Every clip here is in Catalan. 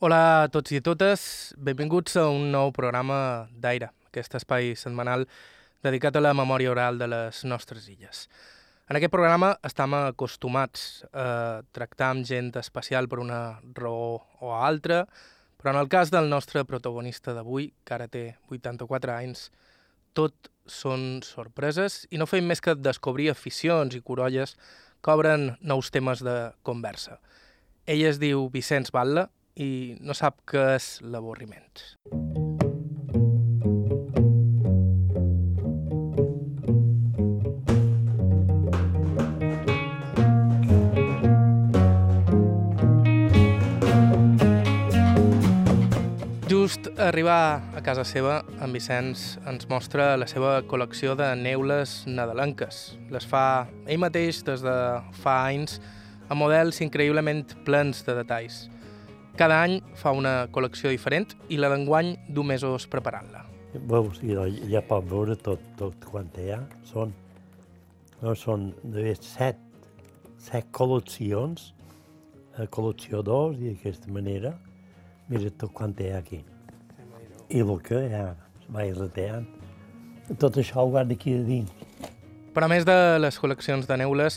Hola a tots i a totes, benvinguts a un nou programa d'Aire, aquest espai setmanal dedicat a la memòria oral de les nostres illes. En aquest programa estem acostumats a tractar amb gent especial per una raó o altra, però en el cas del nostre protagonista d'avui, que ara té 84 anys, tot són sorpreses i no fem més que descobrir aficions i corolles que obren nous temes de conversa. Ell es diu Vicenç Batlle i no sap què és l'avorriment. Just arribar a casa seva, en Vicenç ens mostra la seva col·lecció de neules nadalenques. Les fa ell mateix des de fa anys a models increïblement plens de detalls. Cada any fa una col·lecció diferent i la d'enguany du mesos preparant-la. Veus, ja, ja pot veure tot, tot quant hi ha. Són, no, són de set, set col·leccions, a col·lecció 2 i d'aquesta manera, mira tot quant hi ha aquí. I el que hi ha, vaig reteant. Tot això ho guarda aquí a dins. Però a més de les col·leccions de neules,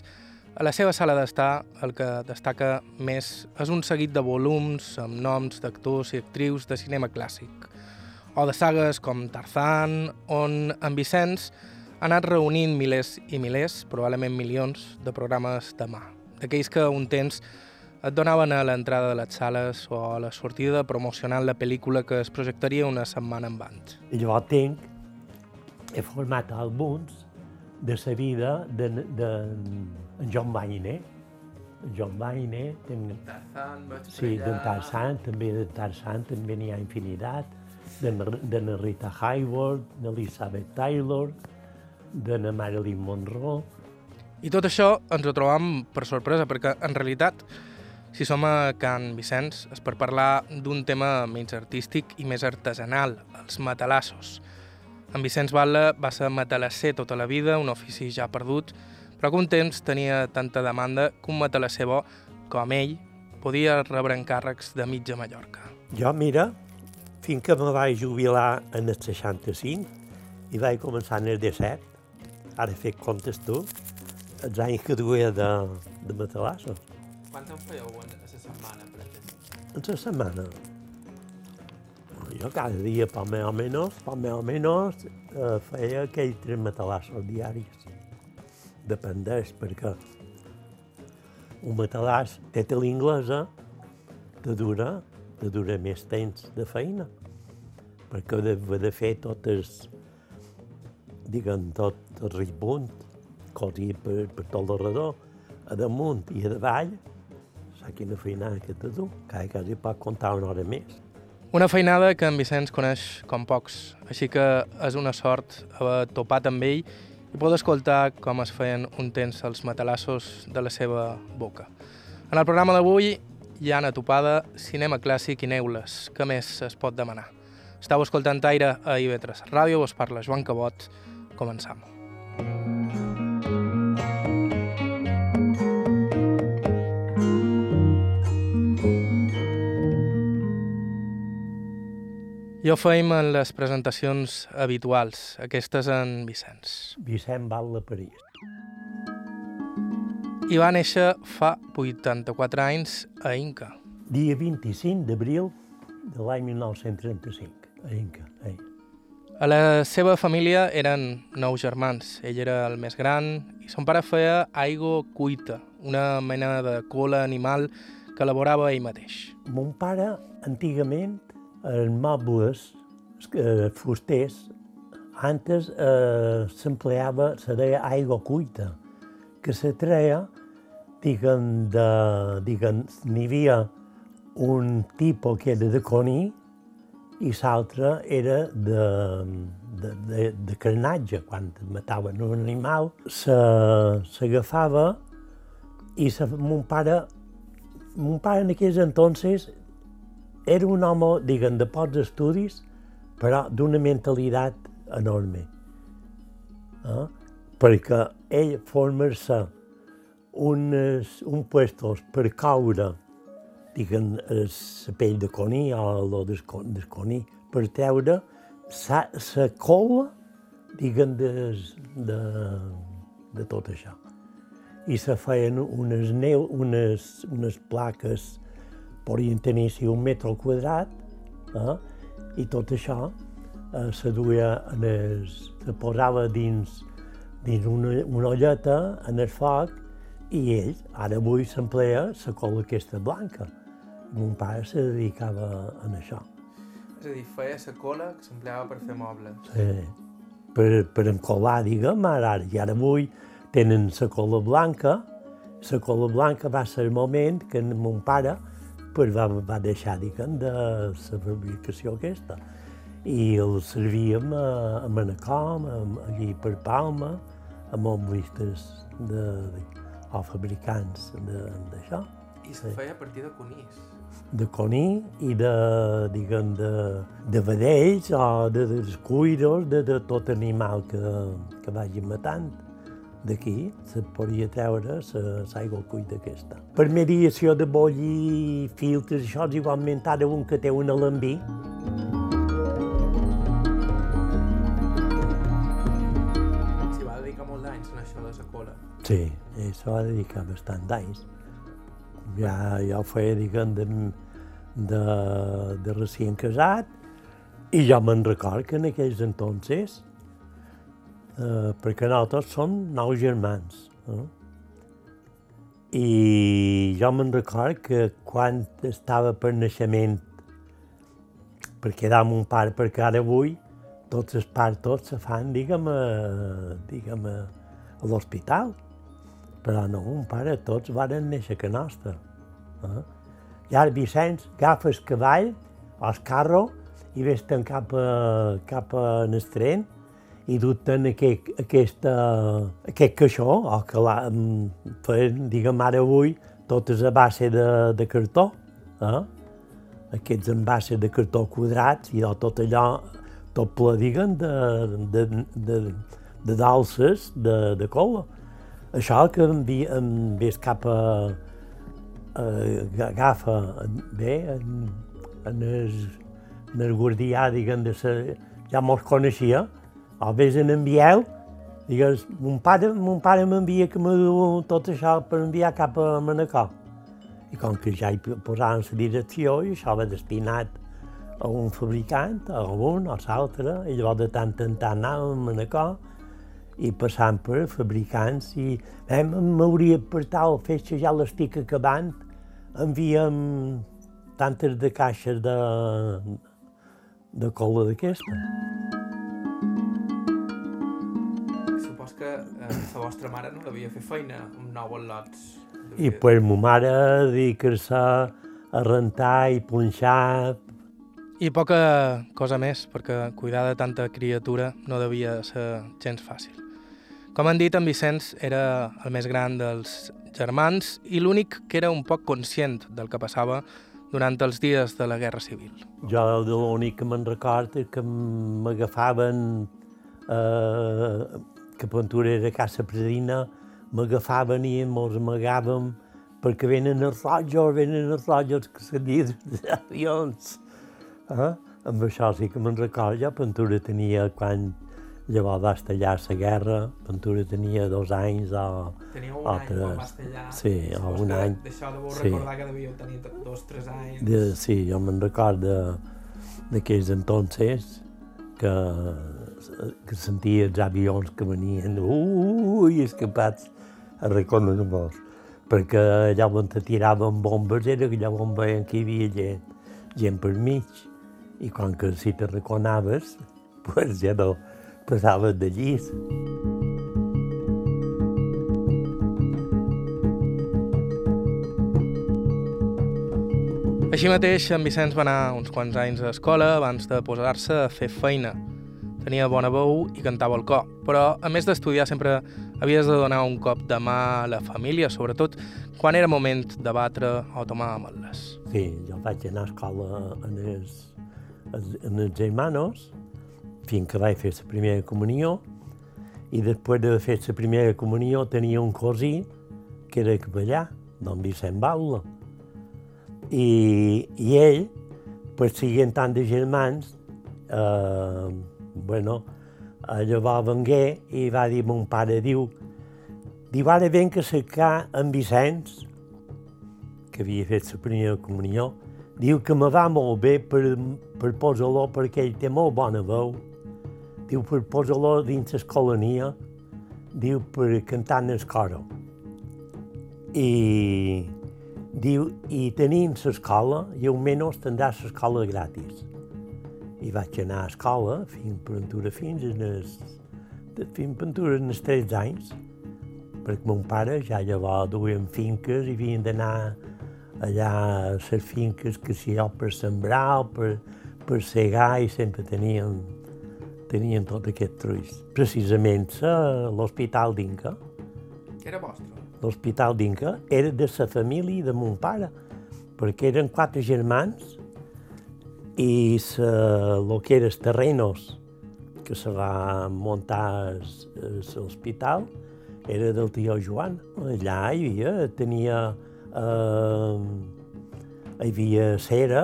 a la seva sala d'estar el que destaca més és un seguit de volums amb noms d'actors i actrius de cinema clàssic, o de sagues com Tarzan, on en Vicenç ha anat reunint milers i milers, probablement milions, de programes de mà, d'aquells que un temps et donaven a l'entrada de les sales o a la sortida promocionant la pel·lícula que es projectaria una setmana abans. I llavors tinc, he format àlbums de la vida de, de, en John Wayne. En John Wayne, tinc, Tarzan, sí, de Tarzan, també de Tarzan, també n'hi ha infinitat, de, de na Rita Hayworth, d'Elizabeth Taylor, de na Marilyn Monroe, I tot això ens ho trobam per sorpresa, perquè en realitat, si som a Can Vicenç, és per parlar d'un tema menys artístic i més artesanal, els matalassos. En Vicenç Batlle va ser matalasser tota la vida, un ofici ja perdut, però que un temps tenia tanta demanda que un matalasser bo, com ell, podia rebre encàrrecs de mitja Mallorca. Jo, mira, fins que me vaig jubilar en el 65 i vaig començar en el 17, ara he fet comptes tu, els anys que duia de, de matalassos. Quants en fèieu a la setmana, per exemple? En la setmana. Jo cada dia, per més o menys, per més o menys, eh, feia aquells tres matalassos diaris. Dependeix, perquè un matalàs té l'inglesa, te dura, te dura més temps de feina. Perquè de, de fer totes, diguem, tot el ribunt, cosi per, per tot l'alrededor, a damunt i a davall, saps quina feinada que te du, que quasi pot comptar una hora més. Una feinada que en Vicenç coneix com pocs, així que és una sort haver topat amb ell i poder escoltar com es feien un temps els matalassos de la seva boca. En el programa d'avui hi ha una topada, cinema clàssic i neules. Què més es pot demanar? Estau escoltant Aire a IB3 Ràdio, us parla Joan Cabot. Començam. I ho en les presentacions habituals, aquestes en Vicenç. Vicent Batlle París. I va néixer fa 84 anys a Inca. Dia 25 d'abril de l'any 1935, a Inca. Eh. A la seva família eren nou germans. Ell era el més gran i son pare feia aigua cuita, una mena de cola animal que elaborava ell mateix. Mon pare, antigament, els mobles, eh, fusters, antes eh, s'empleava, se deia aigua cuita, que se treia, diguem, de, diguem, n'hi havia un tipus que era de coní i l'altre era de, de, de, de carnatge. Quan mataven un animal, s'agafava i se, mon pare, mon pare en aquells entonces era un home, diguem, de pocs estudis, però d'una mentalitat enorme. Eh? Perquè ell formar-se unes, un puestos per caure diguem, la pell de coní o lo del, del coní, per treure la cola, diguem, de, de, de tot això. I se feien unes, neu, unes, unes plaques, podien tenir si un metre al quadrat, eh? i tot això eh, se duia en el, se posava dins, dins una, una olleta en el foc i ell, ara avui s'emplea la cola aquesta blanca. Mon pare se dedicava a això. És a dir, feia la cola que s'empleava per fer mobles. Sí, per, per encolar, diguem, ara, i ara avui tenen la cola blanca. La cola blanca va ser el moment que mon pare pues, va, va deixar, diguem, de la fabricació aquesta. I el servíem a, a Manacom, a, allí per Palma, a mobilistes de, de, o fabricants d'això. I se feia a partir de conís. De coní i de, diguem, de, de vedells o de, dels cuiros, de, de tot animal que, que vagin matant. D'aquí se podria treure l'aigua cuita aquesta. Per mediació de bolli, filtres, això és igualment ara un que té un alambí. S'hi va dedicar molts anys en això de la cola. Sí, això va dedicar bastant d'anys. Ja, ja ho feia, diguem, de, de, de recient casat, i jo me'n record que en aquells entonces, eh, perquè nosaltres som nou germans, eh? i jo me'n record que quan estava per naixement, per quedar amb un pare, perquè ara avui tots els partos se fan, diguem, a, diguem, a, a l'hospital. Però no, un pare, tots varen néixer que nostra. Eh? I ara Vicenç agafa el cavall, el carro, i vés-te'n cap, a, cap a el tren i duten aquest, aquesta, aquest caixó, o que la, feien, diguem ara avui, totes a base de, de cartó. Eh? Aquests envases de cartó quadrats i tot allò, tot ple, diguem, de, de, de, de dalses de, de cola. Això que em, vi, em ves cap a, a agafa bé en, en, en el guardià, diguem, de sa, ja mos coneixia, o vés en envieu, digues, mon pare, mon pare m'envia que du tot això per enviar cap a Manacor. I com que ja hi posaven la direcció, i això va destinat a un fabricant, a un o l'altre, i llavors de tant en tant anàvem a Manacor, i passant per fabricants i eh, m'hauria per tal festa ja l'estic acabant, enviem tantes de caixes de, de cola d'aquesta. La vostra mare no devia fer feina amb nous lots. I pues ma mare dedicar-se a rentar i punxar. I poca cosa més, perquè cuidar de tanta criatura no devia ser gens fàcil. Com han dit, en Vicenç era el més gran dels germans i l'únic que era un poc conscient del que passava durant els dies de la Guerra Civil. Jo de l'únic que me'n record és que m'agafaven, eh, que Ventura era a Casa Predina, m'agafaven i mos amagàvem perquè venen els rojos, venen els rojos que s'havien d'avions. Eh? Amb això sí que me'n record, jo Ventura tenia quan llavors va estallar la guerra, Ventura tenia dos anys o, Teníeu o tres. Sí, o un any. D'això deveu Sí. recordar que devíeu tenir dos, tres anys. De, sí, jo me'n record de- d'aquells entonces que, que sentia els avions que venien ui, escapats a reconèixer-nos. Perquè allà on te tiraven bombes era allà on veien que hi havia gent, gent per mig. I quan que si te reconaves, pues ja no passaves de llis. Així mateix, en Vicenç va anar uns quants anys a escola abans de posar-se a fer feina. Tenia bona veu i cantava al cor, però a més d'estudiar sempre havies de donar un cop de mà a la família, sobretot quan era moment de batre o tomar ametles. Sí, jo vaig anar a escola en els, en els germanos, fins que vaig fer la primera comunió, i després de fer la primera comunió tenia un cosí que era capellà, don Vicent Baula. I, i ell, pues, siguent tant de germans, eh, bueno, llavors vengué i va dir mon pare, diu, diu, ara que cercar en Vicenç, que havia fet la primera comunió, diu que me va molt bé per, per posar-lo perquè ell té molt bona veu, diu per posar-lo dins l'escolania, diu per cantar en el coro. I diu, i tenint l'escola, i almenys tindrà l'escola gratis. I vaig anar a escola, fent pintura fins als, fent pintura en els 13 anys, perquè mon pare ja llavors duien finques i havien d'anar allà a les finques que si jo per sembrar o per, per segar i sempre tenien, tenien tot aquest trull. Precisament l'Hospital d'Inca. Que era vostre? L'Hospital d'Inca era de la família de mon pare, perquè eren quatre germans i el que era els terrenos que se va muntar l'hospital era del tio Joan. Allà hi havia, tenia eh, hi havia cera,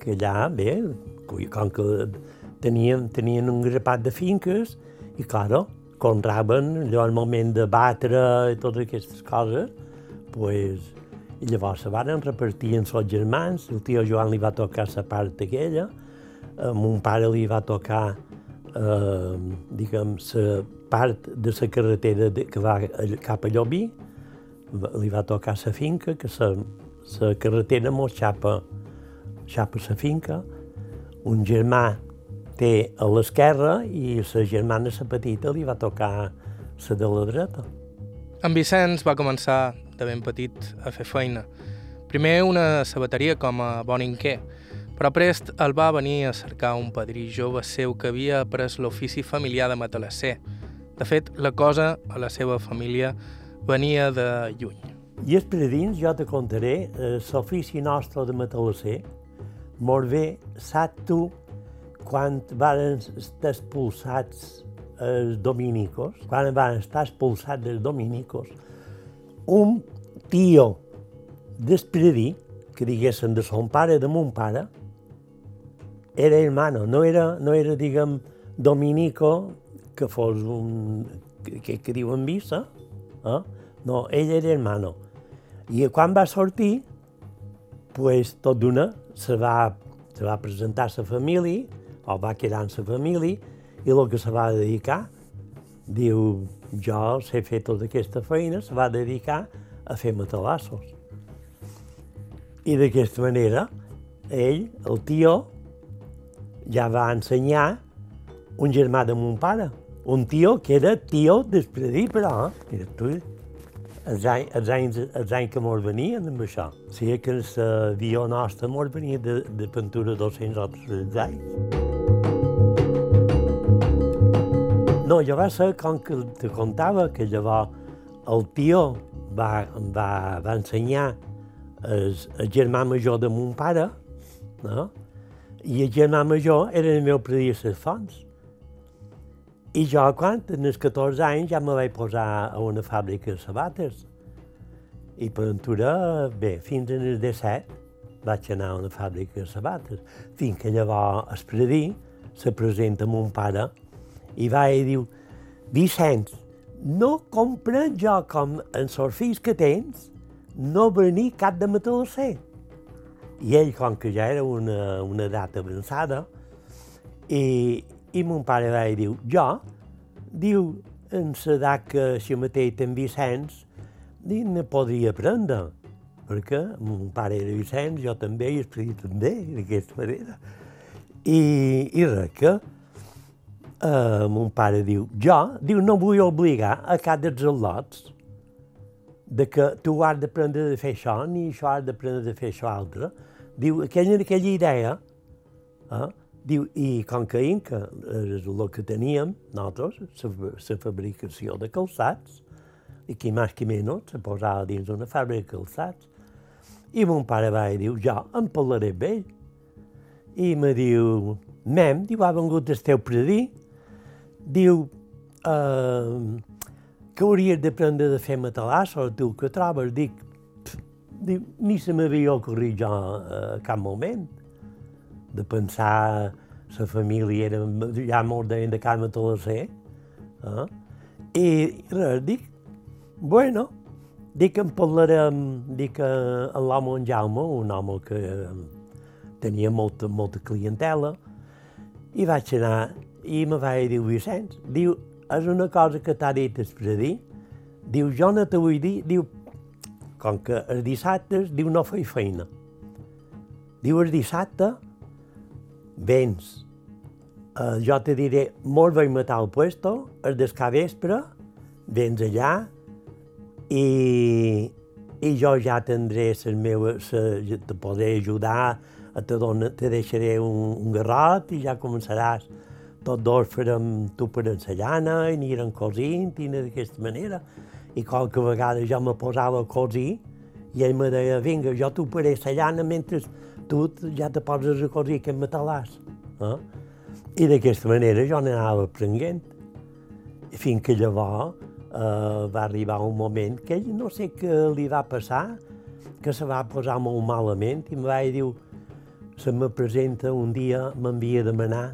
que allà, bé, com que tenien, tenien un grapat de finques, i, claro, conraven allò al moment de batre i totes aquestes coses, pues, i llavors se van repartir en els germans, el tio Joan li va tocar la part aquella, a mon pare li va tocar, eh, diguem, la part de la carretera que va cap a Llobí, li va tocar la finca, que la carretera mos xapa, xapa la finca. Un germà té a l'esquerra i la germana, la petita, li va tocar la de la dreta. En Vicenç va començar de ben petit a fer feina. Primer una sabateria com a boninquer, però prest el va venir a cercar un padrí jove seu que havia après l'ofici familiar de matalasser. De fet, la cosa a la seva família venia de lluny. I per dins jo te contaré eh, l'ofici nostre de matalasser. Molt bé, saps tu quan van estar expulsats els dominicos, quan van estar expulsats els dominicos, un tio d'Espredí, que diguéssim de son pare, de mon pare, era hermano, no era, no era diguem, dominico, que fos un, que, que diuen missa, Eh? No, ell era hermano. I quan va sortir, pues, tot d'una se va, se va presentar a la família, o va quedar en la família, i el que se va dedicar, diu, jo sé fer tota aquesta feina, se va dedicar a fer matalassos. I d'aquesta manera, ell, el tio, ja va ensenyar un germà de mon pare, un tio que era tio d'Espredí, però, eh? mira tu, els anys, els anys, els anys que mos venien amb això. O sigui que el guió nostre mos venia de, de pintura 200 o 300 anys. No, jo va ser com que te contava que llavors el tio va, va, va ensenyar el, el germà major de mon pare, no? i el germà major era el meu les fonts. I jo, quan, en els 14 anys, ja me vaig posar a una fàbrica de sabates. I per aventura, bé, fins en els 17 vaig anar a una fàbrica de sabates. Fins que llavors es predí, se presenta mon pare i va i diu Vicenç, no comprenc jo com en els fills que tens no venir cap de matalasser. I ell, com que ja era una, una edat avançada, i, i mon pare va dir, jo, diu, en l'edat que si mateix en Vicenç, diu, ne podria aprendre, perquè mon pare era Vicenç, jo també, i el també, d'aquesta manera. I, i res que, eh, mon pare diu, jo, diu, no vull obligar a cap dels al·lots de que tu has d'aprendre de fer això, ni això has d'aprendre de fer això altre. Diu, aquella, aquella idea, eh, Diu, i com que Inca és el que teníem nosaltres, la fabricació de calçats, i qui més qui menys se posava dins una fàbrica de calçats. I mon pare va i diu, jo em parlaré ell. I me diu, mem, diu, ha vengut el teu predí, diu, eh, que hauries d'aprendre de fer matalassos, tu que trobes? Dic, diu, ni se m'havia ocorrit jo a cap moment de pensar la família era ja molt de, de Carme Tolasser. Eh? I res, dic, bueno, dic que en parlarem, dic que en l'home en Jaume, un home que tenia molta, molta clientela, i vaig anar, i me va dir, Vicenç, diu, és una cosa que t'ha dit el dir, diu, jo no te vull dir, diu, com que els dissabtes, diu, no feia feina. Diu, el dissabte, vens, eh, jo te diré, molt vaig matar el puesto, el descavespre, vens allà i, i jo ja tindré les meves, te podré ajudar, te, dona, te deixaré un, un garrot i ja començaràs. Tots dos farem tu per la llana i anirem cosint i d'aquesta manera. I qualque vegada jo me posava a cosir i ell me deia, vinga, jo t'ho faré la llana mentre tu ja te poses a cosir aquest matalàs. Eh? I d'aquesta manera jo n'anava aprenent. Fins que llavors eh, va arribar un moment que ell no sé què li va passar, que se va posar molt malament i em va dir, se me presenta un dia, m'envia a demanar,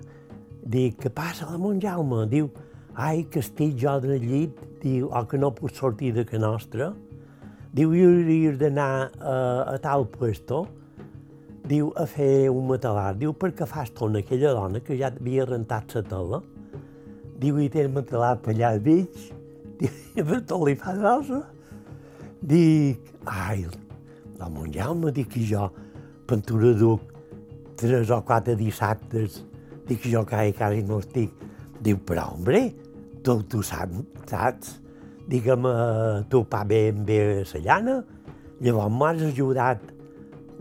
dic, què passa la Montjaume? Diu, ai, que estic jo del llit, diu, o que no puc sortir de que nostra. Diu, i hauries d'anar a, a tal puesto, diu, a fer un matalar. Diu, perquè fas ton aquella dona que ja havia rentat la tela. Diu, i té el matalar per allà al mig. Diu, i per tot li fa rosa. Dic, ai, la Montjaume, dic, i jo, pintura duc, tres o quatre dissabtes, dic jo que quasi no estic. Diu, però, hombre, tu, tu saps, saps? Digue'm, eh, tu pa ben bé la llana, llavors m'has ajudat,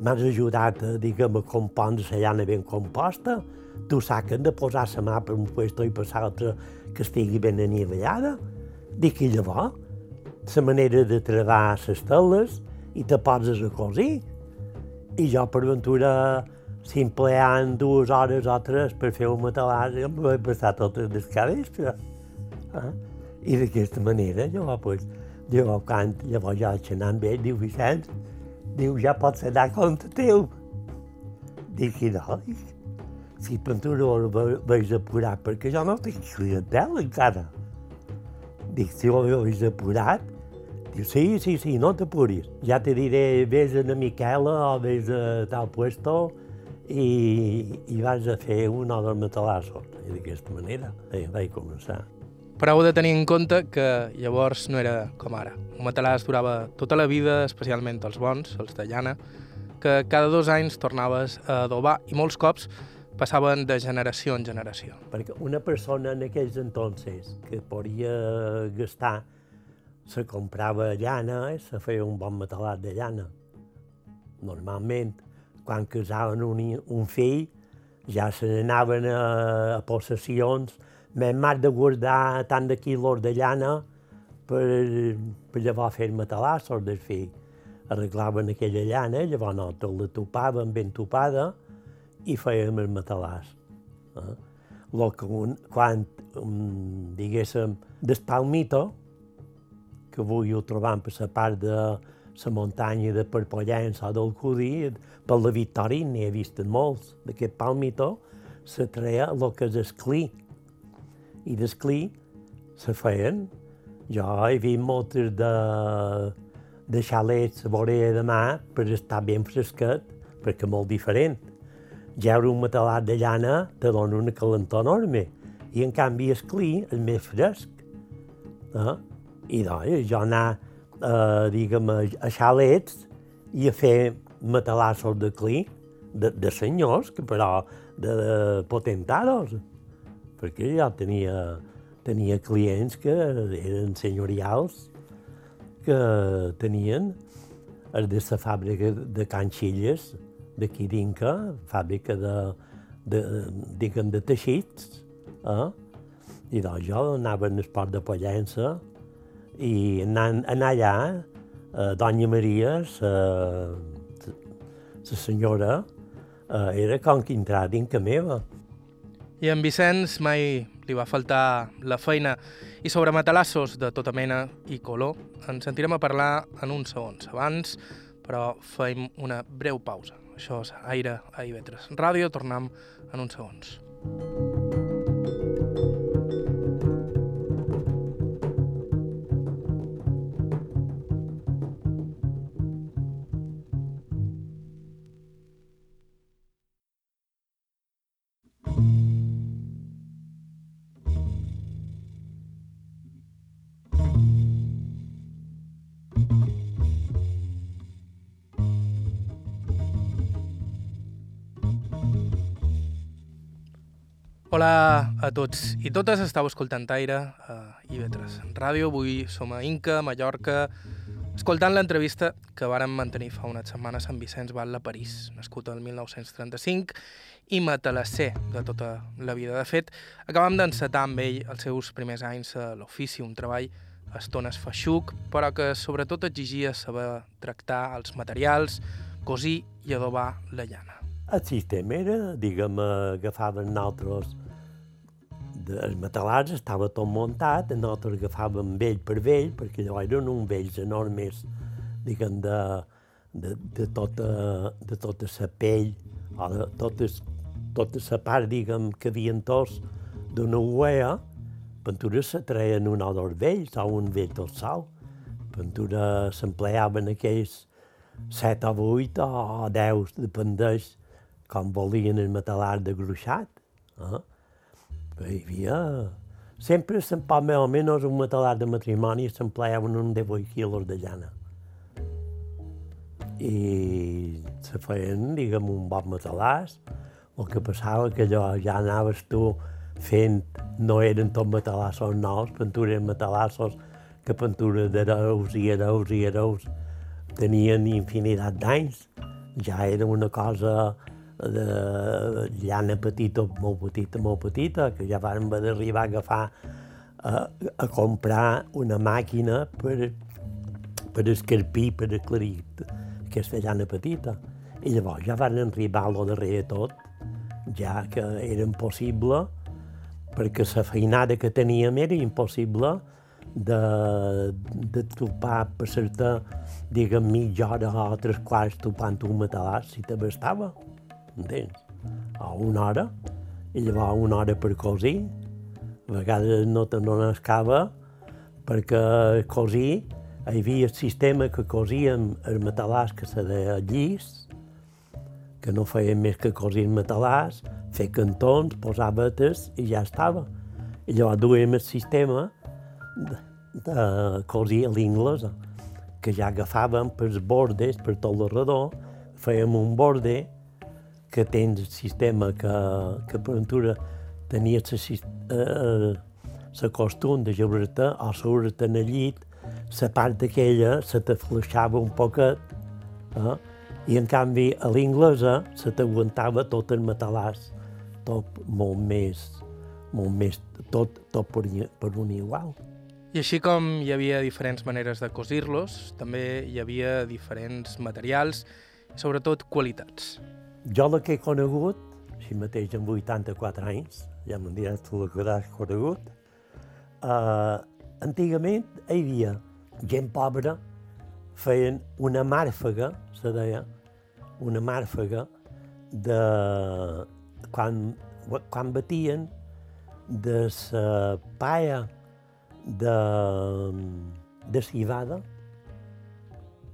m'has ajudat, eh, digue'm, a compondre la llana ben composta, tu saps que hem de posar la mà per un puesto i per l'altre que estigui ben anivellada. Dic, i llavors, la manera de trebar les teles i te poses a cosir. I jo, per ventura, si empleant dues hores o tres per fer un matalàs, em vaig passar tot el descavespre. Ah? I d'aquesta manera, llavors, pues, llavors, quan, llavors ja vaig anar amb ell, diu Vicenç, diu, ja pots anar a compte teu. Dic, i no, dic, si pintura ho vaig apurar, perquè jo no tinc clientela encara. Dic, si ho vaig apurat, diu, sí, sí, sí, no t'apuris. Ja te diré, vés a la Miquela o vés a tal puesto, i, i vaig a fer un o dos matalassos. I d'aquesta manera eh, vaig començar. Però heu de tenir en compte que llavors no era com ara. Un matalàs durava tota la vida, especialment els bons, els de llana, que cada dos anys tornaves a adobar i molts cops passaven de generació en generació. Perquè una persona en aquells entonces que podia gastar se comprava llana i se feia un bon matalat de llana. Normalment quan casaven un, un fill, ja se n'anaven a, a possessions, més mar de guardar tant de quilos de llana per, per llavors fer matalassos del fill. Arreglaven aquella llana, llavors nosaltres la topaven ben topada i fèiem el matalàs. Eh? Lo que un, quan, um, diguéssim, del palmito, que avui ho trobam per la part de la muntanya de Perpollença o del Cudí, per la Victòria n'he vist molts, d'aquest palmitó, se treia el que és esclí. I d'esclí se feien. Jo he vist moltes de, de xalets a vorera de mà per estar ben fresquet, perquè molt diferent. Geure un matalat de llana te dona una calentor enorme, i en canvi esclí és més fresc. Eh? I doncs, jo anar, eh, diguem, a xalets i a fer matalassos de clí, de, de senyors, que però de, de potentados, perquè ja tenia, tenia clients que eren senyorials, que tenien els de la fàbrica de canxilles d'aquí d'Inca, fàbrica de, de, diguem, de teixits, eh? i doncs jo anava en esport de Pollença i anant, anar allà, eh, Donya Maria, la la senyora eh, era com que entrar dintre meva. I en Vicenç mai li va faltar la feina i sobre matalassos de tota mena i color ens sentirem a parlar en uns segons. Abans però feim una breu pausa. Això és Aire a Ivetres. Ràdio, tornem en uns segons. Hola a tots i totes, estàu escoltant Aire a IB3 Ràdio. Avui som a Inca, Mallorca, escoltant l'entrevista que vàrem mantenir fa unes setmanes amb Vicenç Batlle a París, nascut el 1935 i matalasser de tota la vida. De fet, acabam d'encetar amb ell els seus primers anys a l'ofici, un treball a estones feixuc, però que sobretot exigia saber tractar els materials, cosir i adobar la llana. El sistema era, diguem, agafaven nosaltres els matalars estava tot muntat, nosaltres agafàvem vell per vell, perquè allò eren uns vells enormes, diguem, de, de, de, tota, de tota la pell, o de totes, tota la part, diguem, que havien tots d'una uea, pintura se treien un odor vells o un vell tot sol. Pintura s'empleaven aquells set o vuit o deu, dependeix com volien el matalar de gruixat. Eh? Hi havia... Sempre s'empà més o menys un matalat de matrimoni s'empleaven un 18 quilos de llana. I se feien, diguem, un bon matalàs. El que passava que allò ja anaves tu fent, no eren tot matalassos nous, pintures matalassos que pintures d'hereus i hereus i hereus tenien infinitat d'anys. Ja era una cosa de llana petita, molt petita, molt petita, que ja vam haver d'arribar a agafar a, a comprar una màquina per, per escarpir, per aclarir aquesta llana petita. I llavors ja van arribar a lo darrere tot, ja que era impossible, perquè la feinada que teníem era impossible de, de topar per certa, diguem, mitja hora o tres quarts topant un matalàs, si t'abastava entens? A una hora, i llavors una hora per cosir, a vegades no te n'escava perquè cosir, hi havia el sistema que cosíem els matalars que se deia llis, que no feien més que cosir matalars, fer cantons, posar vetes i ja estava. I llavors duem el sistema de, de cosir a l'inglesa, que ja agafàvem pels bordes, per tot el redó, fèiem un borde que tens el sistema que, que per ventura tenia la eh, eh costum de jeure-te o seure-te en el llit, la part aquella se te fleixava un poquet, eh? i en canvi a l'inglesa se t'aguantava tot el matalàs, tot molt més, molt més, tot, tot per, per un igual. I així com hi havia diferents maneres de cosir-los, també hi havia diferents materials sobretot qualitats. Jo la que he conegut, si mateix amb 84 anys, ja m'han diràs tu la que has conegut, uh, antigament hi havia gent pobra, feien una màrfega, se deia, una màrfega de... quan, quan batien de la paia de, de civada,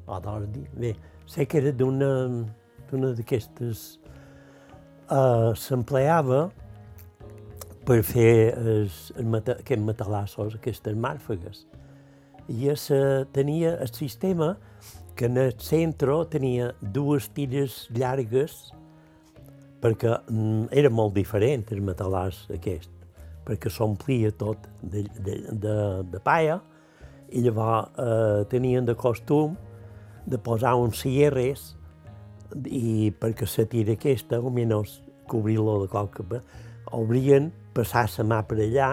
o d'ordi, bé, sé que era d'una una d'aquestes uh, s'empleava per fer es, el mata, aquests matalassos, aquestes màrfegues. I es, tenia el sistema que en el centre tenia dues tires llargues perquè mm, era molt diferent el matalàs aquest, perquè s'omplia tot de, de, de, de paia i llavors eh, tenien de costum de posar uns cierres i perquè la tira aquesta, almenys cobrir-lo de qualque obrien, passar la mà per allà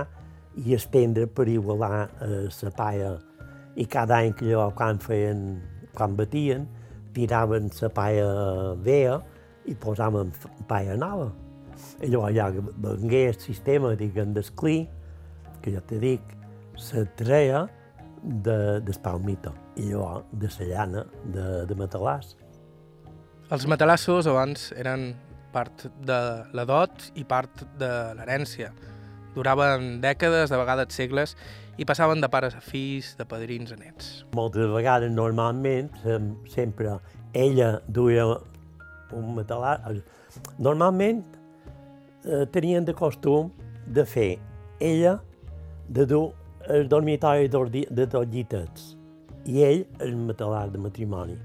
i estendre per igualar eh, la paia. I cada any que allò, quan feien, quan batien, tiraven la paia vea i posaven paia nova. I llavors ja vengué el sistema, diguem, d'esclí, que ja te dic, se treia de, del palmito i llavors de la llana de, de matalàs. Els matalassos abans eren part de la dot i part de l'herència. Duraven dècades, de vegades segles, i passaven de pares a fills, de padrins a nets. Moltes vegades, normalment, sem- sempre ella duia un matalàs. Normalment eh, tenien de costum de fer ella de dur el dormitori de dos llitets i ell el matalàs de matrimoni.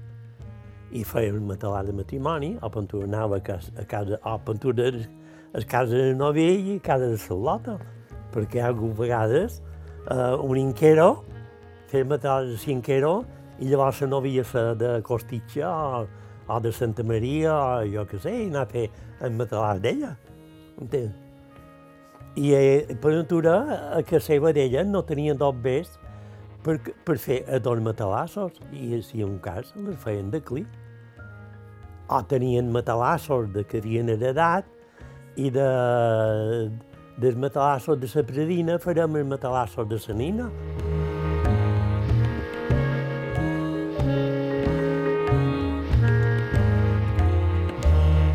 I feia el matalàs de matrimoni, o pentura anava a casa, o pentura a casa de novell i a casa de Salota, perquè algunes vegades eh, un inquero feia matalàs de cinquero i llavors la novia fa de Costitxa o, o de Santa Maria o jo què sé, i anar a fer el matalàs d'ella. Entens? I eh, per natura, a casa seva d'ella no tenien dos bes per, per fer a dos matalassos, i si un cas les feien de clip. O tenien matalassos de que havien heredat i de, dels matalassos de la predina farem els matalassos de la nina.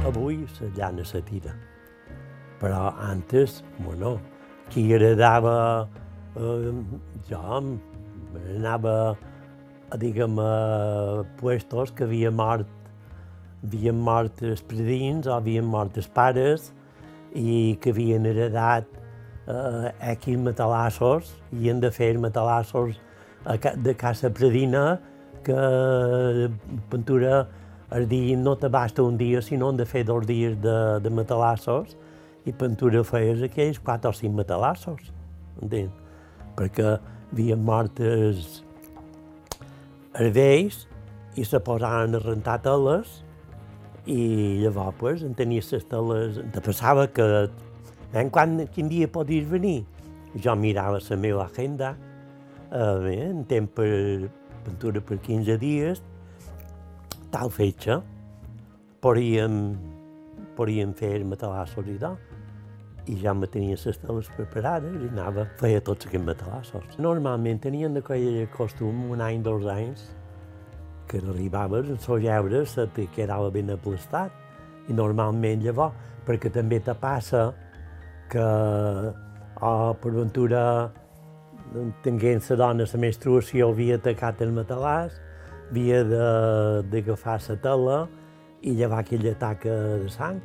Avui la llana se tira però antes, bueno, qui heredava, eh, jo anava, diguem, a puestos que havia mort, havien mort els predins o havien mort els pares i que havien heredat eh, X matalassos i han de fer matalassos de casa predina que pintura el dia no t'abasta un dia, sinó han de fer dos dies de, de matalassos i pintura feies aquells quatre o cinc matalassos, entens? Perquè havien mort els, els vells i se posaven a rentar teles i llavors pues, en tenies les teles, te passava que en quan, quin dia podies venir? Jo mirava la meva agenda, eh, bé, en temps per pintura per 15 dies, tal fetge, podíem, podíem fer matalassos i tal. I ja me tenia les teles preparades i anava, feia tots aquests matalassos. Normalment tenien aquell costum un any, dos anys, que arribaves, en sos lleure, se te quedava ben aplastat. I normalment llavors, perquè també te passa que, o per ventura, tenint la dona la menstruació, havia atacat el matalàs, havia d'agafar la tela i llevar aquella taca de sang.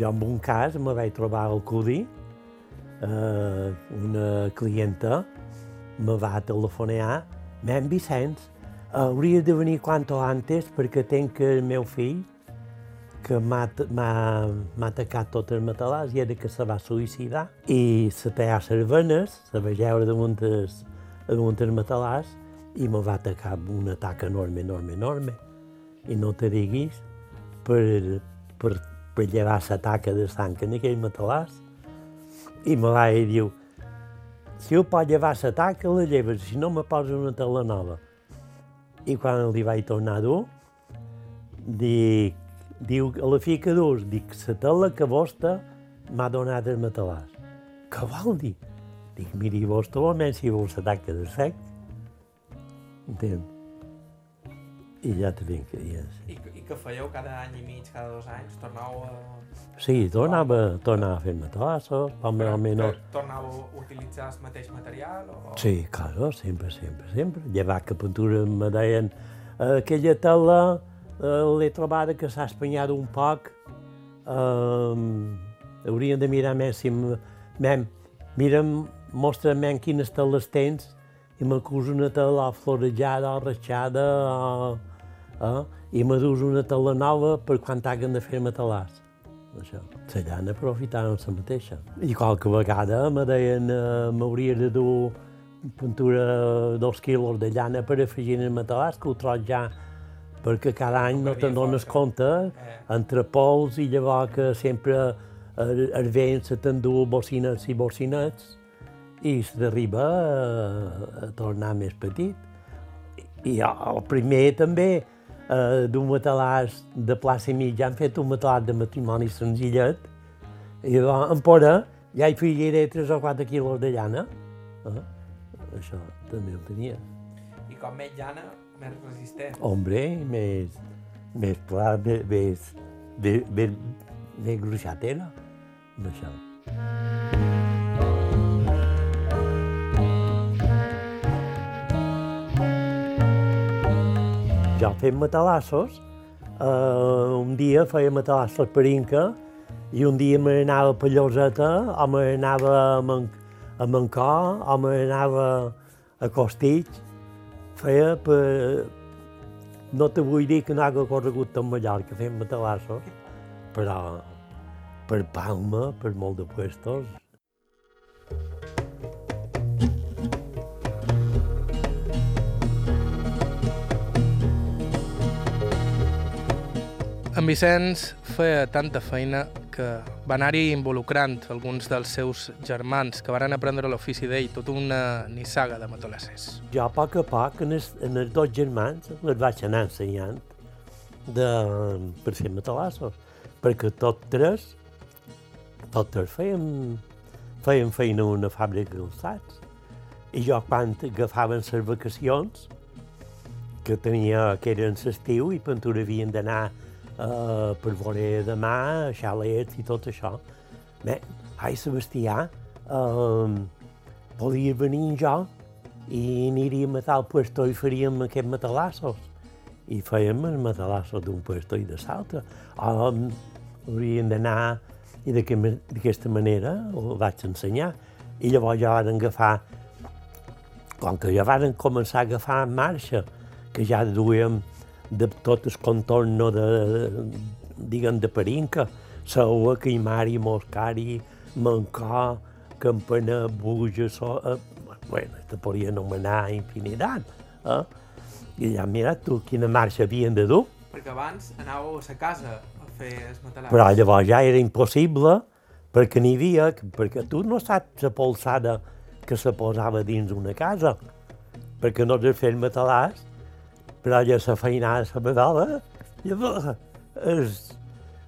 Jo en un cas me vaig trobar al Cudi, eh, una clienta me va telefonar, nen Vicenç, hauries de venir quanto antes perquè tenc el meu fill que m'ha atacat tot el matalàs i era que se va suïcidar i se a les venes, se va lleure damunt els, matalàs i me va atacar un atac enorme, enorme, enorme. I no te diguis per, per, per llevar la taca de sang en aquell matalàs. I me va dir, diu, si ho pot llevar la taca, la lleves, si no me posa una tela nova. I quan li vaig tornar a dur, dic, diu, a la fi que dus, dic, la tela que vostè m'ha donat el matalàs. Què vol dir? Dic, miri, vostè, almenys si vols la taca de sec, entén? I ja te vinc, ja, sí. I, I que fèieu cada any i mig, cada dos anys? Tornàveu a... Sí, tornava, tornava a fer home, no. Que Tornàveu a utilitzar el mateix material? O... Sí, claro, sempre, sempre, sempre. Llevat que pintura me deien "Eh, aquella tela eh, l'he trobada que s'ha espanyat un poc. Eh, haurien de mirar més si... Mem, mira'm, mostra'm quines teles tens i m'acuso una tela florejada o ratxada o, eh, i me dus una tela nova per quan t'haguen de fer matalàs. Això. La llana aprofitaven la mateixa. I qualque vegada me deien eh, m'hauria de dur pintura dos quilos de llana per afegir en el matalàs, que ho trob ja perquè cada any no te'n dones compte Eh. entre pols i llavors que sempre el, el vent se t'endú bocinets i bocinets i se t'arriba a, a tornar més petit. I el primer també, eh, d'un matalàs de plaça i mitja, han fet un matalàs de matrimoni senzillet, i llavors, en Pora ja hi feia 3 o 4 quilos de llana. Eh? això també ho tenia. I com més llana, més resistent. Hombre, més, més clar, més, més, més, més, més gruixat era, d'això. Jo fent matalassos, eh, un dia feia matalassos per Inca i un dia me n'anava a Palloseta o me n'anava a, Man a Mancó o me n'anava a Costitx. Feia per... No te vull dir que no haga corregut tot Mallorca fent matalassos, però per Palma, per molt de puestos, En Vicenç feia tanta feina que va anar-hi involucrant alguns dels seus germans que varen aprendre l'ofici d'ell, tota una nissaga de matolassers. Jo a poc a poc, en els, en els dos germans, les vaig anar ensenyant de, per fer matalassos, perquè tots tres, tots tres fèiem, fèiem feina a una fàbrica de calçats. I jo quan agafaven les vacacions, que tenia, que eren l'estiu i Pentura havien d'anar uh, per veure de mà, xalets i tot això. Bé, ai, Sebastià, uh, podia venir jo i aniríem a tal puesto i faríem aquests matalassos. I fèiem els matalassos d'un puesto i de l'altre. Um, haurien d'anar i d'aquesta manera ho vaig ensenyar. I llavors ja van agafar, com que ja van començar a agafar en marxa, que ja duíem de tot el contorn de, diguem, de Perinca, Saua, Caimari, Moscari, Mancó, Campana, Buja, so, eh, bueno, te podria anomenar infinitat. Eh? I ja mira tu quina marxa havien de dur. Perquè abans anàveu a la casa a fer els matalassos. Però llavors ja era impossible, perquè n'hi havia, perquè tu no saps la polsada que se posava dins una casa, perquè no has fet matalàs, però ja la feinada la medalla, llavors és,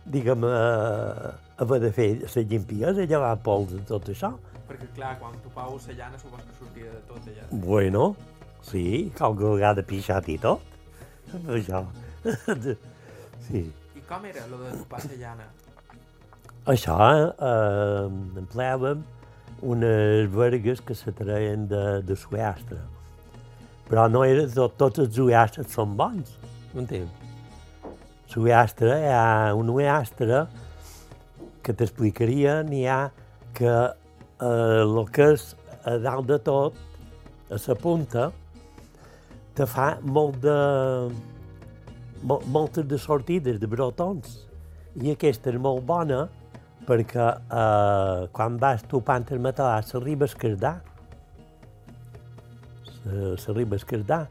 diguem, eh, haver de fer la limpiesa, llevar pols de tot això. Perquè, clar, quan topau la llana, supos que sortia de tot allà. Bueno, sí, qualque vegada pixat i tot. Això. sí. I com era lo de topar la llana? Això eh, empleàvem unes vergues que se traien de, de Suastre. Però no era tot, tots els uastres són bons, m'entens? L'uastre, hi ha un uastre que t'explicaria, n'hi ha que eh, el que és a dalt de tot, a la punta, te fa molt de, mol, moltes de sortides, de brotons. I aquesta és molt bona perquè eh, quan vas topant el matalàs s'arriba a esquerdar. S'arriba a esquerdar.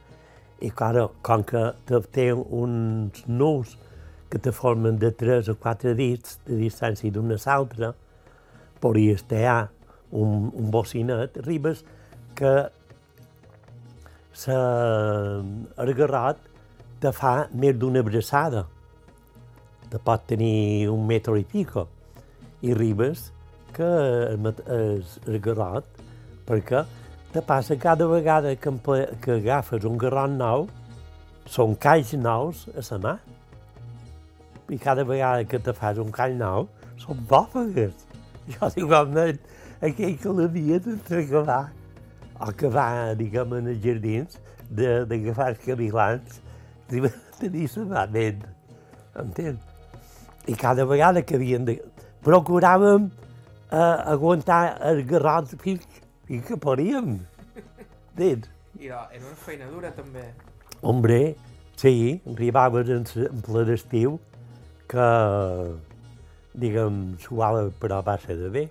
I clar, com que té uns nus que te formen de 3 o 4 dits de distància d'una a l'altra, podries tallar un, un bocinet, arribes que el garrot te fa més d'una abraçada. Te pot tenir un metro i pico. I arribes que el, el, el garrot, perquè te passa cada vegada que, que agafes un garrot nou, són calls nous a la mà. I cada vegada que te fas un call nou, són bòfegues. Jo, igualment, aquell que l'havia d'entregalar, o que va, diguem, en els jardins, d'agafar els cavilans, i va tenir la mà ben, entens? I cada vegada que havien de... Procuràvem eh, aguantar el garrot fins, fins que podíem. Entens? I era una feina dura, també. Hombre, sí, arribaves en, en ple d'estiu que, diguem, suava però va ser de bé.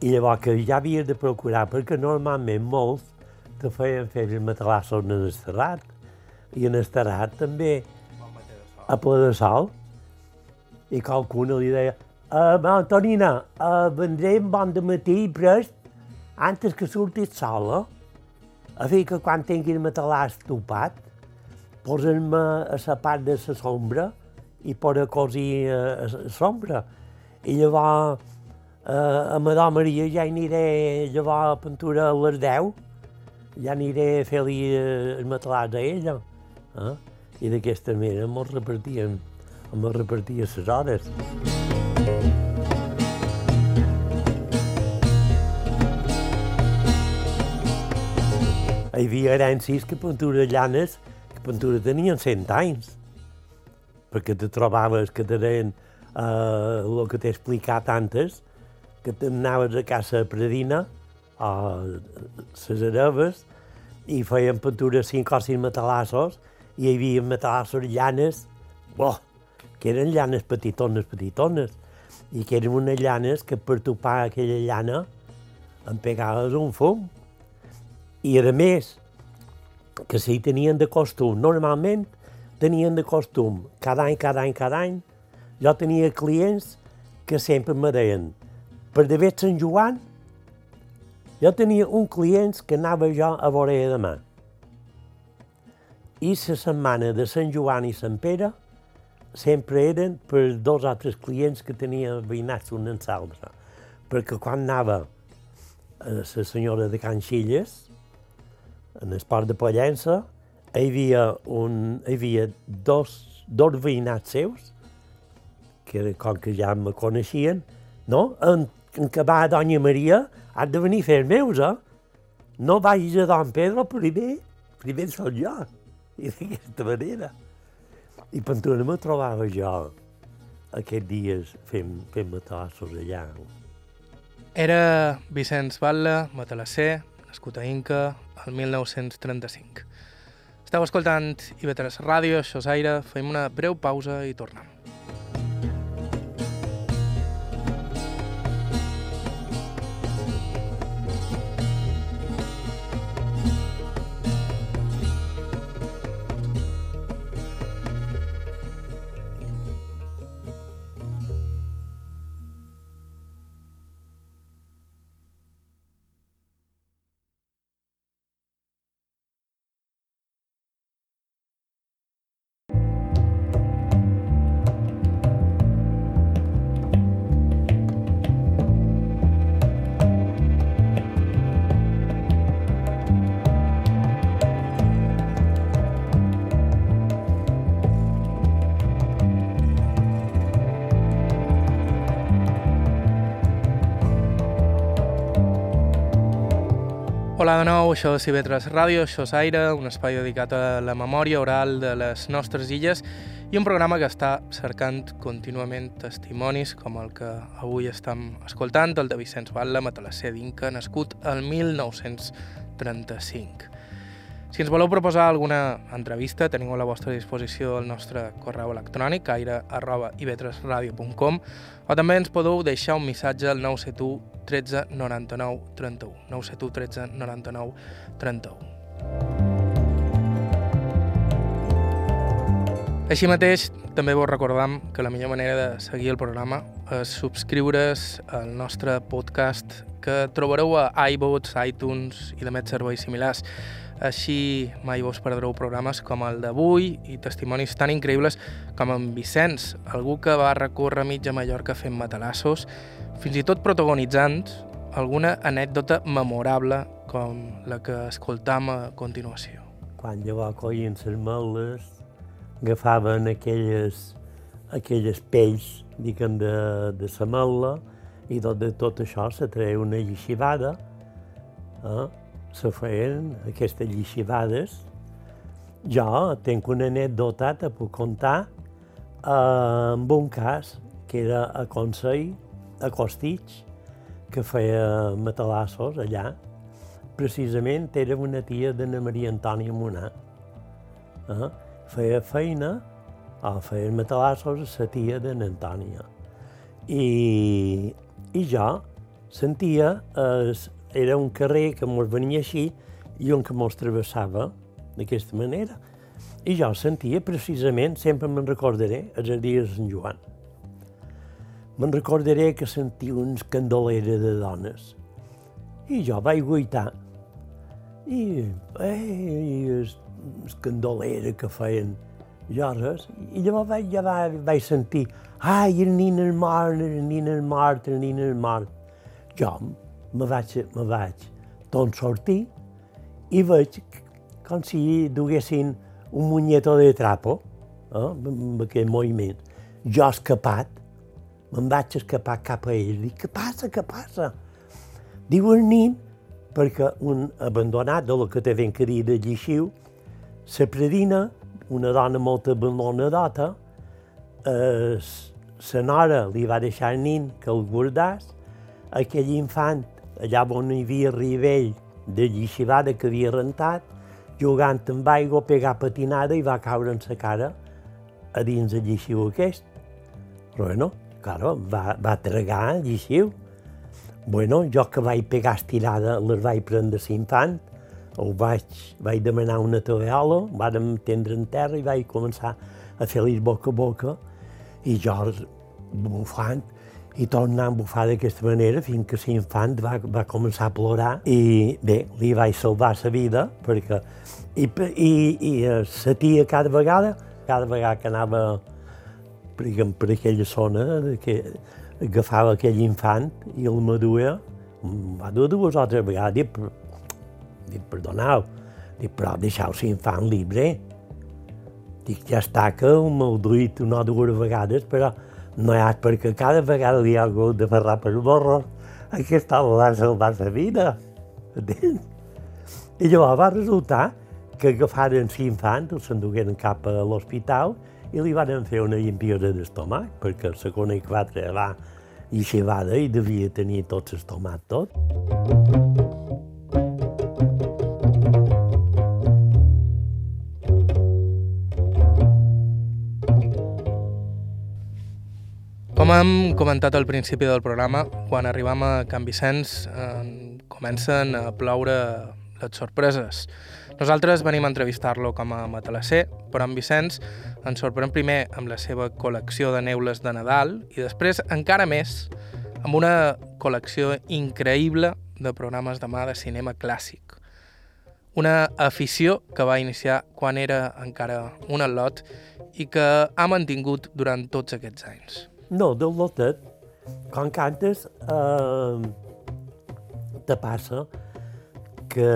I llavors que ja havies de procurar, perquè normalment molts te feien fer els matalassos en el terrat, i en el terrat també a ple de sol, i qualcuna li deia uh, Antonina, uh, vendrem bon de matí prest, antes que surti el sol, eh? a fer que quan tingui el matalàs topat, posa'm a la part de la sombra i posa cosir a la sombra. I llavors eh, a Madó Maria ja hi aniré llavors a pintura a les 10 ja aniré a fer-li eh, el matalàs a ella. Eh? I d'aquesta manera mos repartien, mos repartia les hores. Hi havia herències que pintura llanes, que pintura tenien 100 anys, perquè te trobaves que tenien eh, el que t'he explicat antes, que t'anaves a casa Predina, a les Hereves, i feien pintures cinc o sis matalassos, i hi havia matalassos llanes, oh, que eren llanes petitones, petitones, i que eren unes llanes que per topar aquella llana em pegaves un fum. I a més, que si tenien de costum, normalment tenien de costum, cada any, cada any, cada any, jo tenia clients que sempre me deien, per d'haver Sant Joan, jo tenia un client que anava jo a veure demà. I la setmana de Sant Joan i Sant Pere sempre eren per dos altres clients que tenien veïnats un en l'altre. Perquè quan anava la senyora de Can Xilles, en el port de Pollença, hi havia, un, hi havia dos, dos veïnats seus, que com que ja me coneixien, no? En, en que va a Doña Maria, has de venir a fer meus, eh? No vagis a Don Pedro primer, primer sóc jo. I d'aquesta manera. I Pantona me trobava jo aquests dies fent, fent matassos allà. Era Vicenç Batlle, matalasser, nascut a Inca, el 1935. Esteu escoltant IB3 Ràdio, això és Aire, fem una breu pausa i tornem. Això és Cibetres Ràdio, això és Aire, un espai dedicat a la memòria oral de les nostres illes i un programa que està cercant contínuament testimonis com el que avui estem escoltant, el de Vicenç Batlle, matalasser d'Inca, nascut el 1935. Si ens voleu proposar alguna entrevista, teniu a la vostra disposició el nostre correu electrònic, aire arroba ivetresradio.com o també ens podeu deixar un missatge al 971 13 99 31. 971 13 99 31. Així mateix, també vos recordam que la millor manera de seguir el programa és subscriure's al nostre podcast que trobareu a iVoox, iTunes i demés serveis similars. Així mai vos perdreu programes com el d'avui i testimonis tan increïbles com en Vicenç, algú que va recórrer mitja Mallorca fent matalassos, fins i tot protagonitzant alguna anècdota memorable com la que escoltam a continuació. Quan llavors coien les meles, agafaven aquelles, aquelles pells, diguem, de, de la mela, i tot, de tot això se treia una llixivada, eh? Se feien aquestes llixivades. Jo tinc una anècdota, te puc contar, amb un cas que era a Consell, a Costitx, que feia matalassos allà. Precisament era una tia d'Anna Maria Antònia Monà. Eh? Feia feina, o feia matalassos la tia d'Anna Antònia. I, I jo sentia eh, era un carrer que mos venia així i un que mos travessava d'aquesta manera. I jo sentia precisament, sempre me'n recordaré, els dies de Sant Joan. Me'n recordaré que sentia uns candoleres de dones. I jo vaig guaitar. I, i els, els candoleres que feien llores. I llavors vaig, ja vaig, vaig sentir ai, el nin el mort, el nin el mort, el nin el mort. Jo me vaig, me vaig tot sortir i veig com si duguessin un muñeto de trapo, eh, amb aquell moviment. Jo escapat, me'n vaig escapar cap a ell, dic, què passa, què passa? Diu el nin, perquè un abandonat de lo que ven que dir de Llixiu, la predina, una dona molt abandonadota, eh, la nora li va deixar el nin que el guardàs, aquell infant, allà on hi havia Rivell de llixivada que havia rentat, jugant amb aigua, pegar patinada i va caure en sa cara a dins el llixiu aquest. Però bueno, claro, va, va tragar el llixiu. Bueno, jo que vaig pegar estirada les vaig prendre l'infant, ho vaig, vaig demanar una tovallola, vàrem tendre en terra i vaig començar a fer-li boca a boca i jo bufant i tornant a bufar d'aquesta manera fins que l'infant va, va començar a plorar i bé, li vaig salvar la vida perquè i, i, i la tia cada vegada, cada vegada que anava per, per aquella zona que agafava aquell infant i el maduia, va dur dues o tres vegades, dic, dic perdoneu, dic, però deixeu l'infant llibre. Dic, ja està que m'ho duit una o dues vegades, però no hi ha perquè cada vegada li ha hagut de ferrar per borro aquest home va salvar la vida. Entens? I llavors va resultar que agafaren l'infant, el s'endugueren cap a l'hospital i li van fer una limpiesa d'estomac, perquè la cona i quatre va eixivada i devia tenir tot l'estomac tot. Com hem comentat al principi del programa, quan arribam a Can Vicenç eh, comencen a ploure les sorpreses. Nosaltres venim a entrevistar-lo com a matalasser, però en Vicenç ens sorprèn primer amb la seva col·lecció de neules de Nadal i després encara més amb una col·lecció increïble de programes de mà de cinema clàssic. Una afició que va iniciar quan era encara un al·lot i que ha mantingut durant tots aquests anys. No, del lotet, quan cantes, eh, te passa que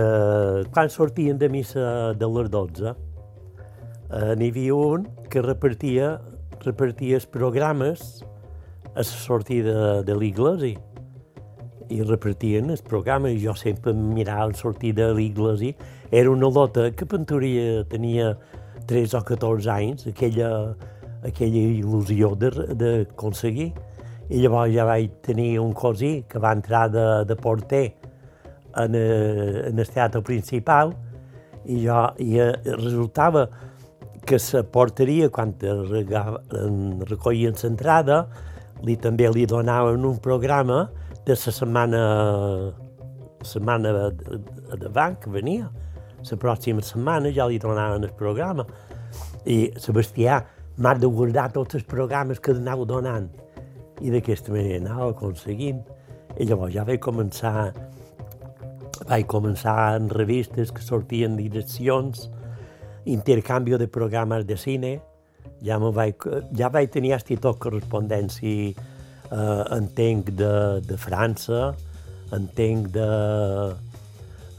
quan sortien de missa de les 12, eh, n'hi havia un que repartia, repartia els programes a la sortida de l'església i repartien els programes. Jo sempre mirava la sortida de l'església. Era una lota que Pentoria tenia 3 o 14 anys, aquella, aquella il·lusió d'aconseguir. I llavors ja vaig tenir un cosí que va entrar de, de porter en, eh, en el teatre principal i jo i eh, resultava que la porteria, quan recollien l'entrada, li, també li donaven un programa de la setmana, setmana banc que venia. La pròxima setmana ja li donaven el programa. I Sebastià m'ha de guardar tots els programes que anava donant. I d'aquesta manera anava aconseguint. I llavors ja vaig començar, vaig començar en revistes que sortien direccions, intercanvi de programes de cine, ja, vaig, ja vaig tenir hasta tot correspondència eh, entenc de, de França, entenc de,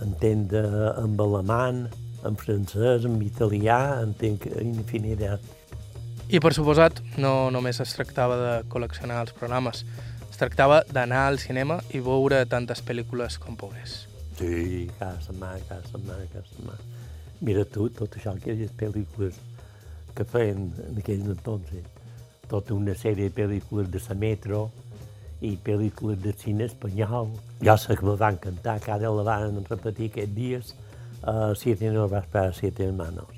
entenc de, amb alemany, en francès, en italià, entenc infinitat. I per suposat, no només es tractava de col·leccionar els programes, es tractava d'anar al cinema i veure tantes pel·lícules com pogués. Sí, cada setmana, cada setmana, cada setmana. Mira tu, tot això, aquelles pel·lícules que feien en aquells entonces, tota una sèrie de pel·lícules de la metro i pel·lícules de cine espanyol. Jo sé que me va encantar, que ara la van repetir aquests dies, uh, Siete no vas para siete hermanos.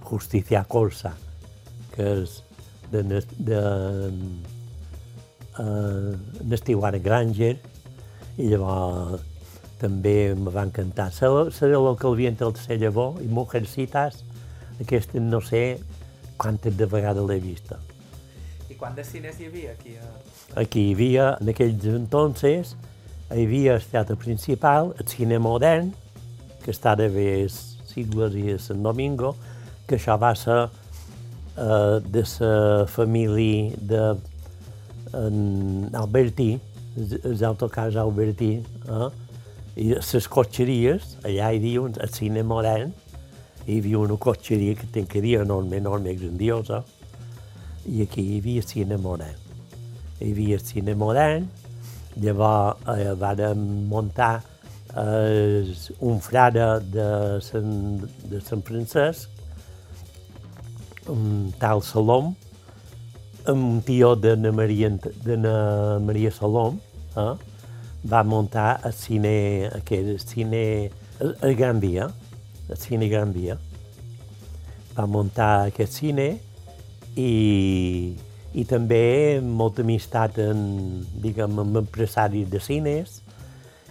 Justicia Corsa, que és de, de, de uh, Nestiuara Granger, i llavors també me va encantar. Seré el que el viento el llavor i Mujercitas, aquesta no sé quantes de vegades l'he vista. I quants de cines hi havia aquí? A... Aquí hi havia, en aquells entonces, hi havia el teatre principal, el cine modern, que està de bé sigles i Sant Domingo, que això va ser eh, de la família de en Albertí, els autocars Albertí, eh, I a les cotxeries, allà hi havia un, al cine modern, hi havia una cotxeria que dir enorme, enorme, grandiosa, i aquí hi havia cine modern. Hi havia cine modern, llavors eh, vàrem muntar eh, un frare de Sant, de Sant Francesc, un tal Salom, un tio de na Maria, de na Maria Salom, eh? va muntar el cine, aquell cine, el, el Gran Via, el cine Gran Via. Va muntar aquest cine i, i també molta amistat en, diguem, amb empresaris de cines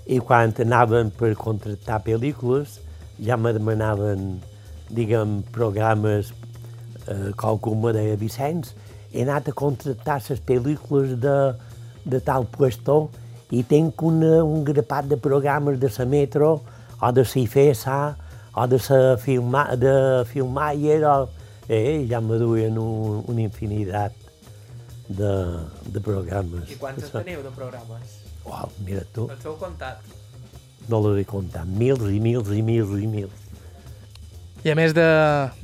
i quan anaven per contractar pel·lícules ja me demanaven, diguem, programes com me deia Vicenç, he anat a contractar les pel·lícules de, de tal puesto i tinc una, un grapat de programes de la metro o de la IFESA o de la filma, de Filmayer o... Eh, ja me duien un, una infinitat de, de programes. I quants en teniu de programes? Uau, mira tu, Els heu comptat? no l'he de comptar, mils i mils i mils i mils. I a més de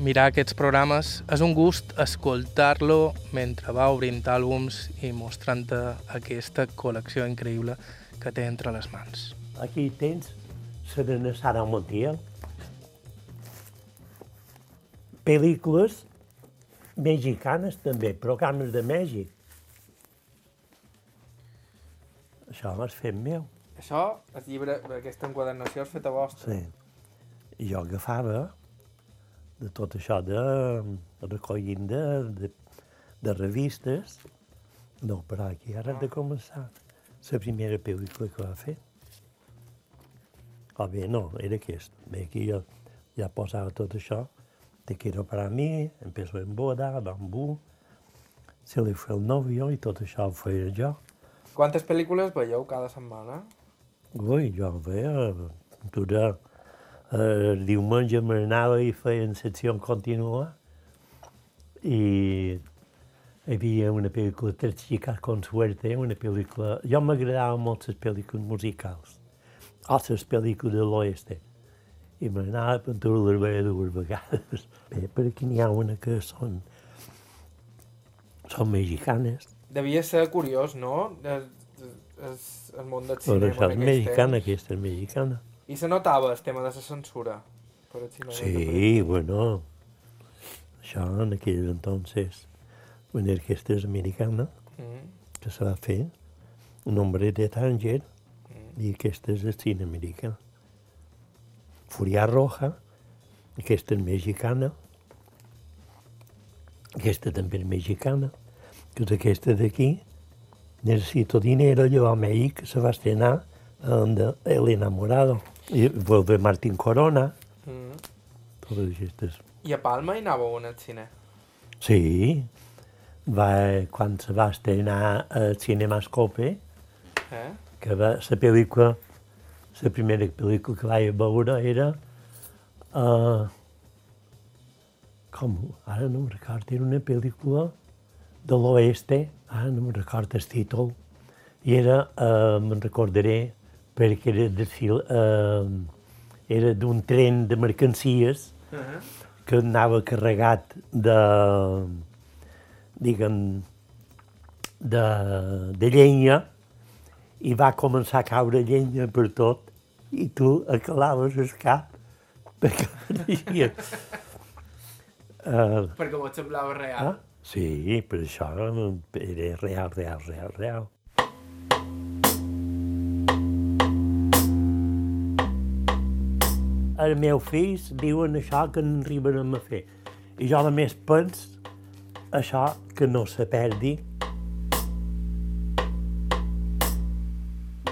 mirar aquests programes, és un gust escoltar-lo mentre va obrint àlbums i mostrant aquesta col·lecció increïble que té entre les mans. Aquí tens Serena Sara Montiel, pel·lícules mexicanes també, programes de Mèxic. Això l'has fet meu. Això, el llibre, aquesta enquadernació és feta vostra. Sí. I jo agafava de tot això de recollint de, de, de revistes. No, però aquí ara de començar. La primera pel·lícula que va fer. O bé, no, era aquest. Bé, aquí jo ja posava tot això. Te quiero para mí, empezó en boda, bambú, se li fue el novio i tot això ho feia jo. Quantes pel·lícules veieu cada setmana? Ui, jo veia, dura, el diumenge m'anava i feien secció contínua i hi havia una pel·lícula, Tres chicas con suerte, una pel·lícula... Jo m'agradaven molt les pel·lícules musicals, o les pel·lícules de l'oeste. I m'anava tot les veia dues vegades. Bé, per aquí n'hi ha una que són, són mexicanes, Devia ser curiós, no? El, el, el món del cinema en és aquells mexicana, temps. aquesta és mexicana. I se notava el tema de la censura per. Sí, bueno, això en aquells entonces, una orquestra americana Mm. que se va fer, un hombre de Tanger, i aquesta és el cine americà. Furia Roja, aquesta és mexicana, aquesta també és mexicana, que és aquesta d'aquí, Necesito dinero, jo a Mèxic se va estrenar amb El enamorado, i vuelve Martín Corona, Mm. totes aquestes. I a Palma hi anàveu el cine? Sí, va, quan se va estrenar el Cinemascope, Eh? que va, la pel·lícula, la primera pel·lícula que vaig veure era... Uh, com? Ara no me'n recordo, era una pel·lícula de l'oeste, ara no me'n recordo el títol, i era, uh, me'n recordaré, perquè era de fil, uh, era d'un tren de mercancies Uh -huh. que anava carregat de, diguem, de, de llenya i va començar a caure llenya per tot i tu acalaves el cap perquè pareixia... uh, Perquè vos semblava real. ah, sí, per això era real, real, real, real. Els meus fills diuen això que no arribarem a fer. I jo només pens això que no se perdi.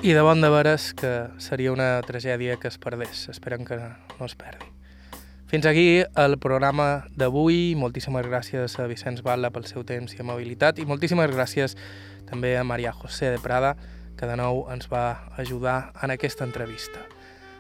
I de bon de veres que seria una tragèdia que es perdés. Esperem que no es perdi. Fins aquí el programa d'avui. Moltíssimes gràcies a Vicenç Batla pel seu temps i amabilitat i moltíssimes gràcies també a Maria José de Prada, que de nou ens va ajudar en aquesta entrevista.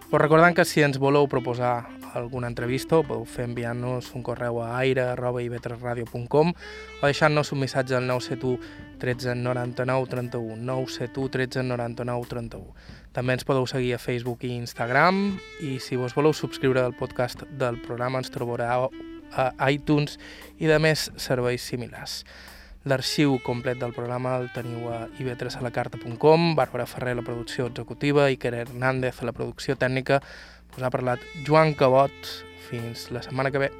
Us recordant que si ens voleu proposar alguna entrevista, ho podeu fer enviant-nos un correu a aire.ivetresradio.com o deixant-nos un missatge al 971 13 99 31, 971 13 99 31. També ens podeu seguir a Facebook i Instagram i si vos voleu subscriure al podcast del programa ens trobareu a iTunes i de més serveis similars. L'arxiu complet del programa el teniu a ib3alacarta.com, Bàrbara Ferrer la producció executiva, Iker Hernández la producció tècnica, us ha parlat Joan Cabot. Fins la setmana que ve.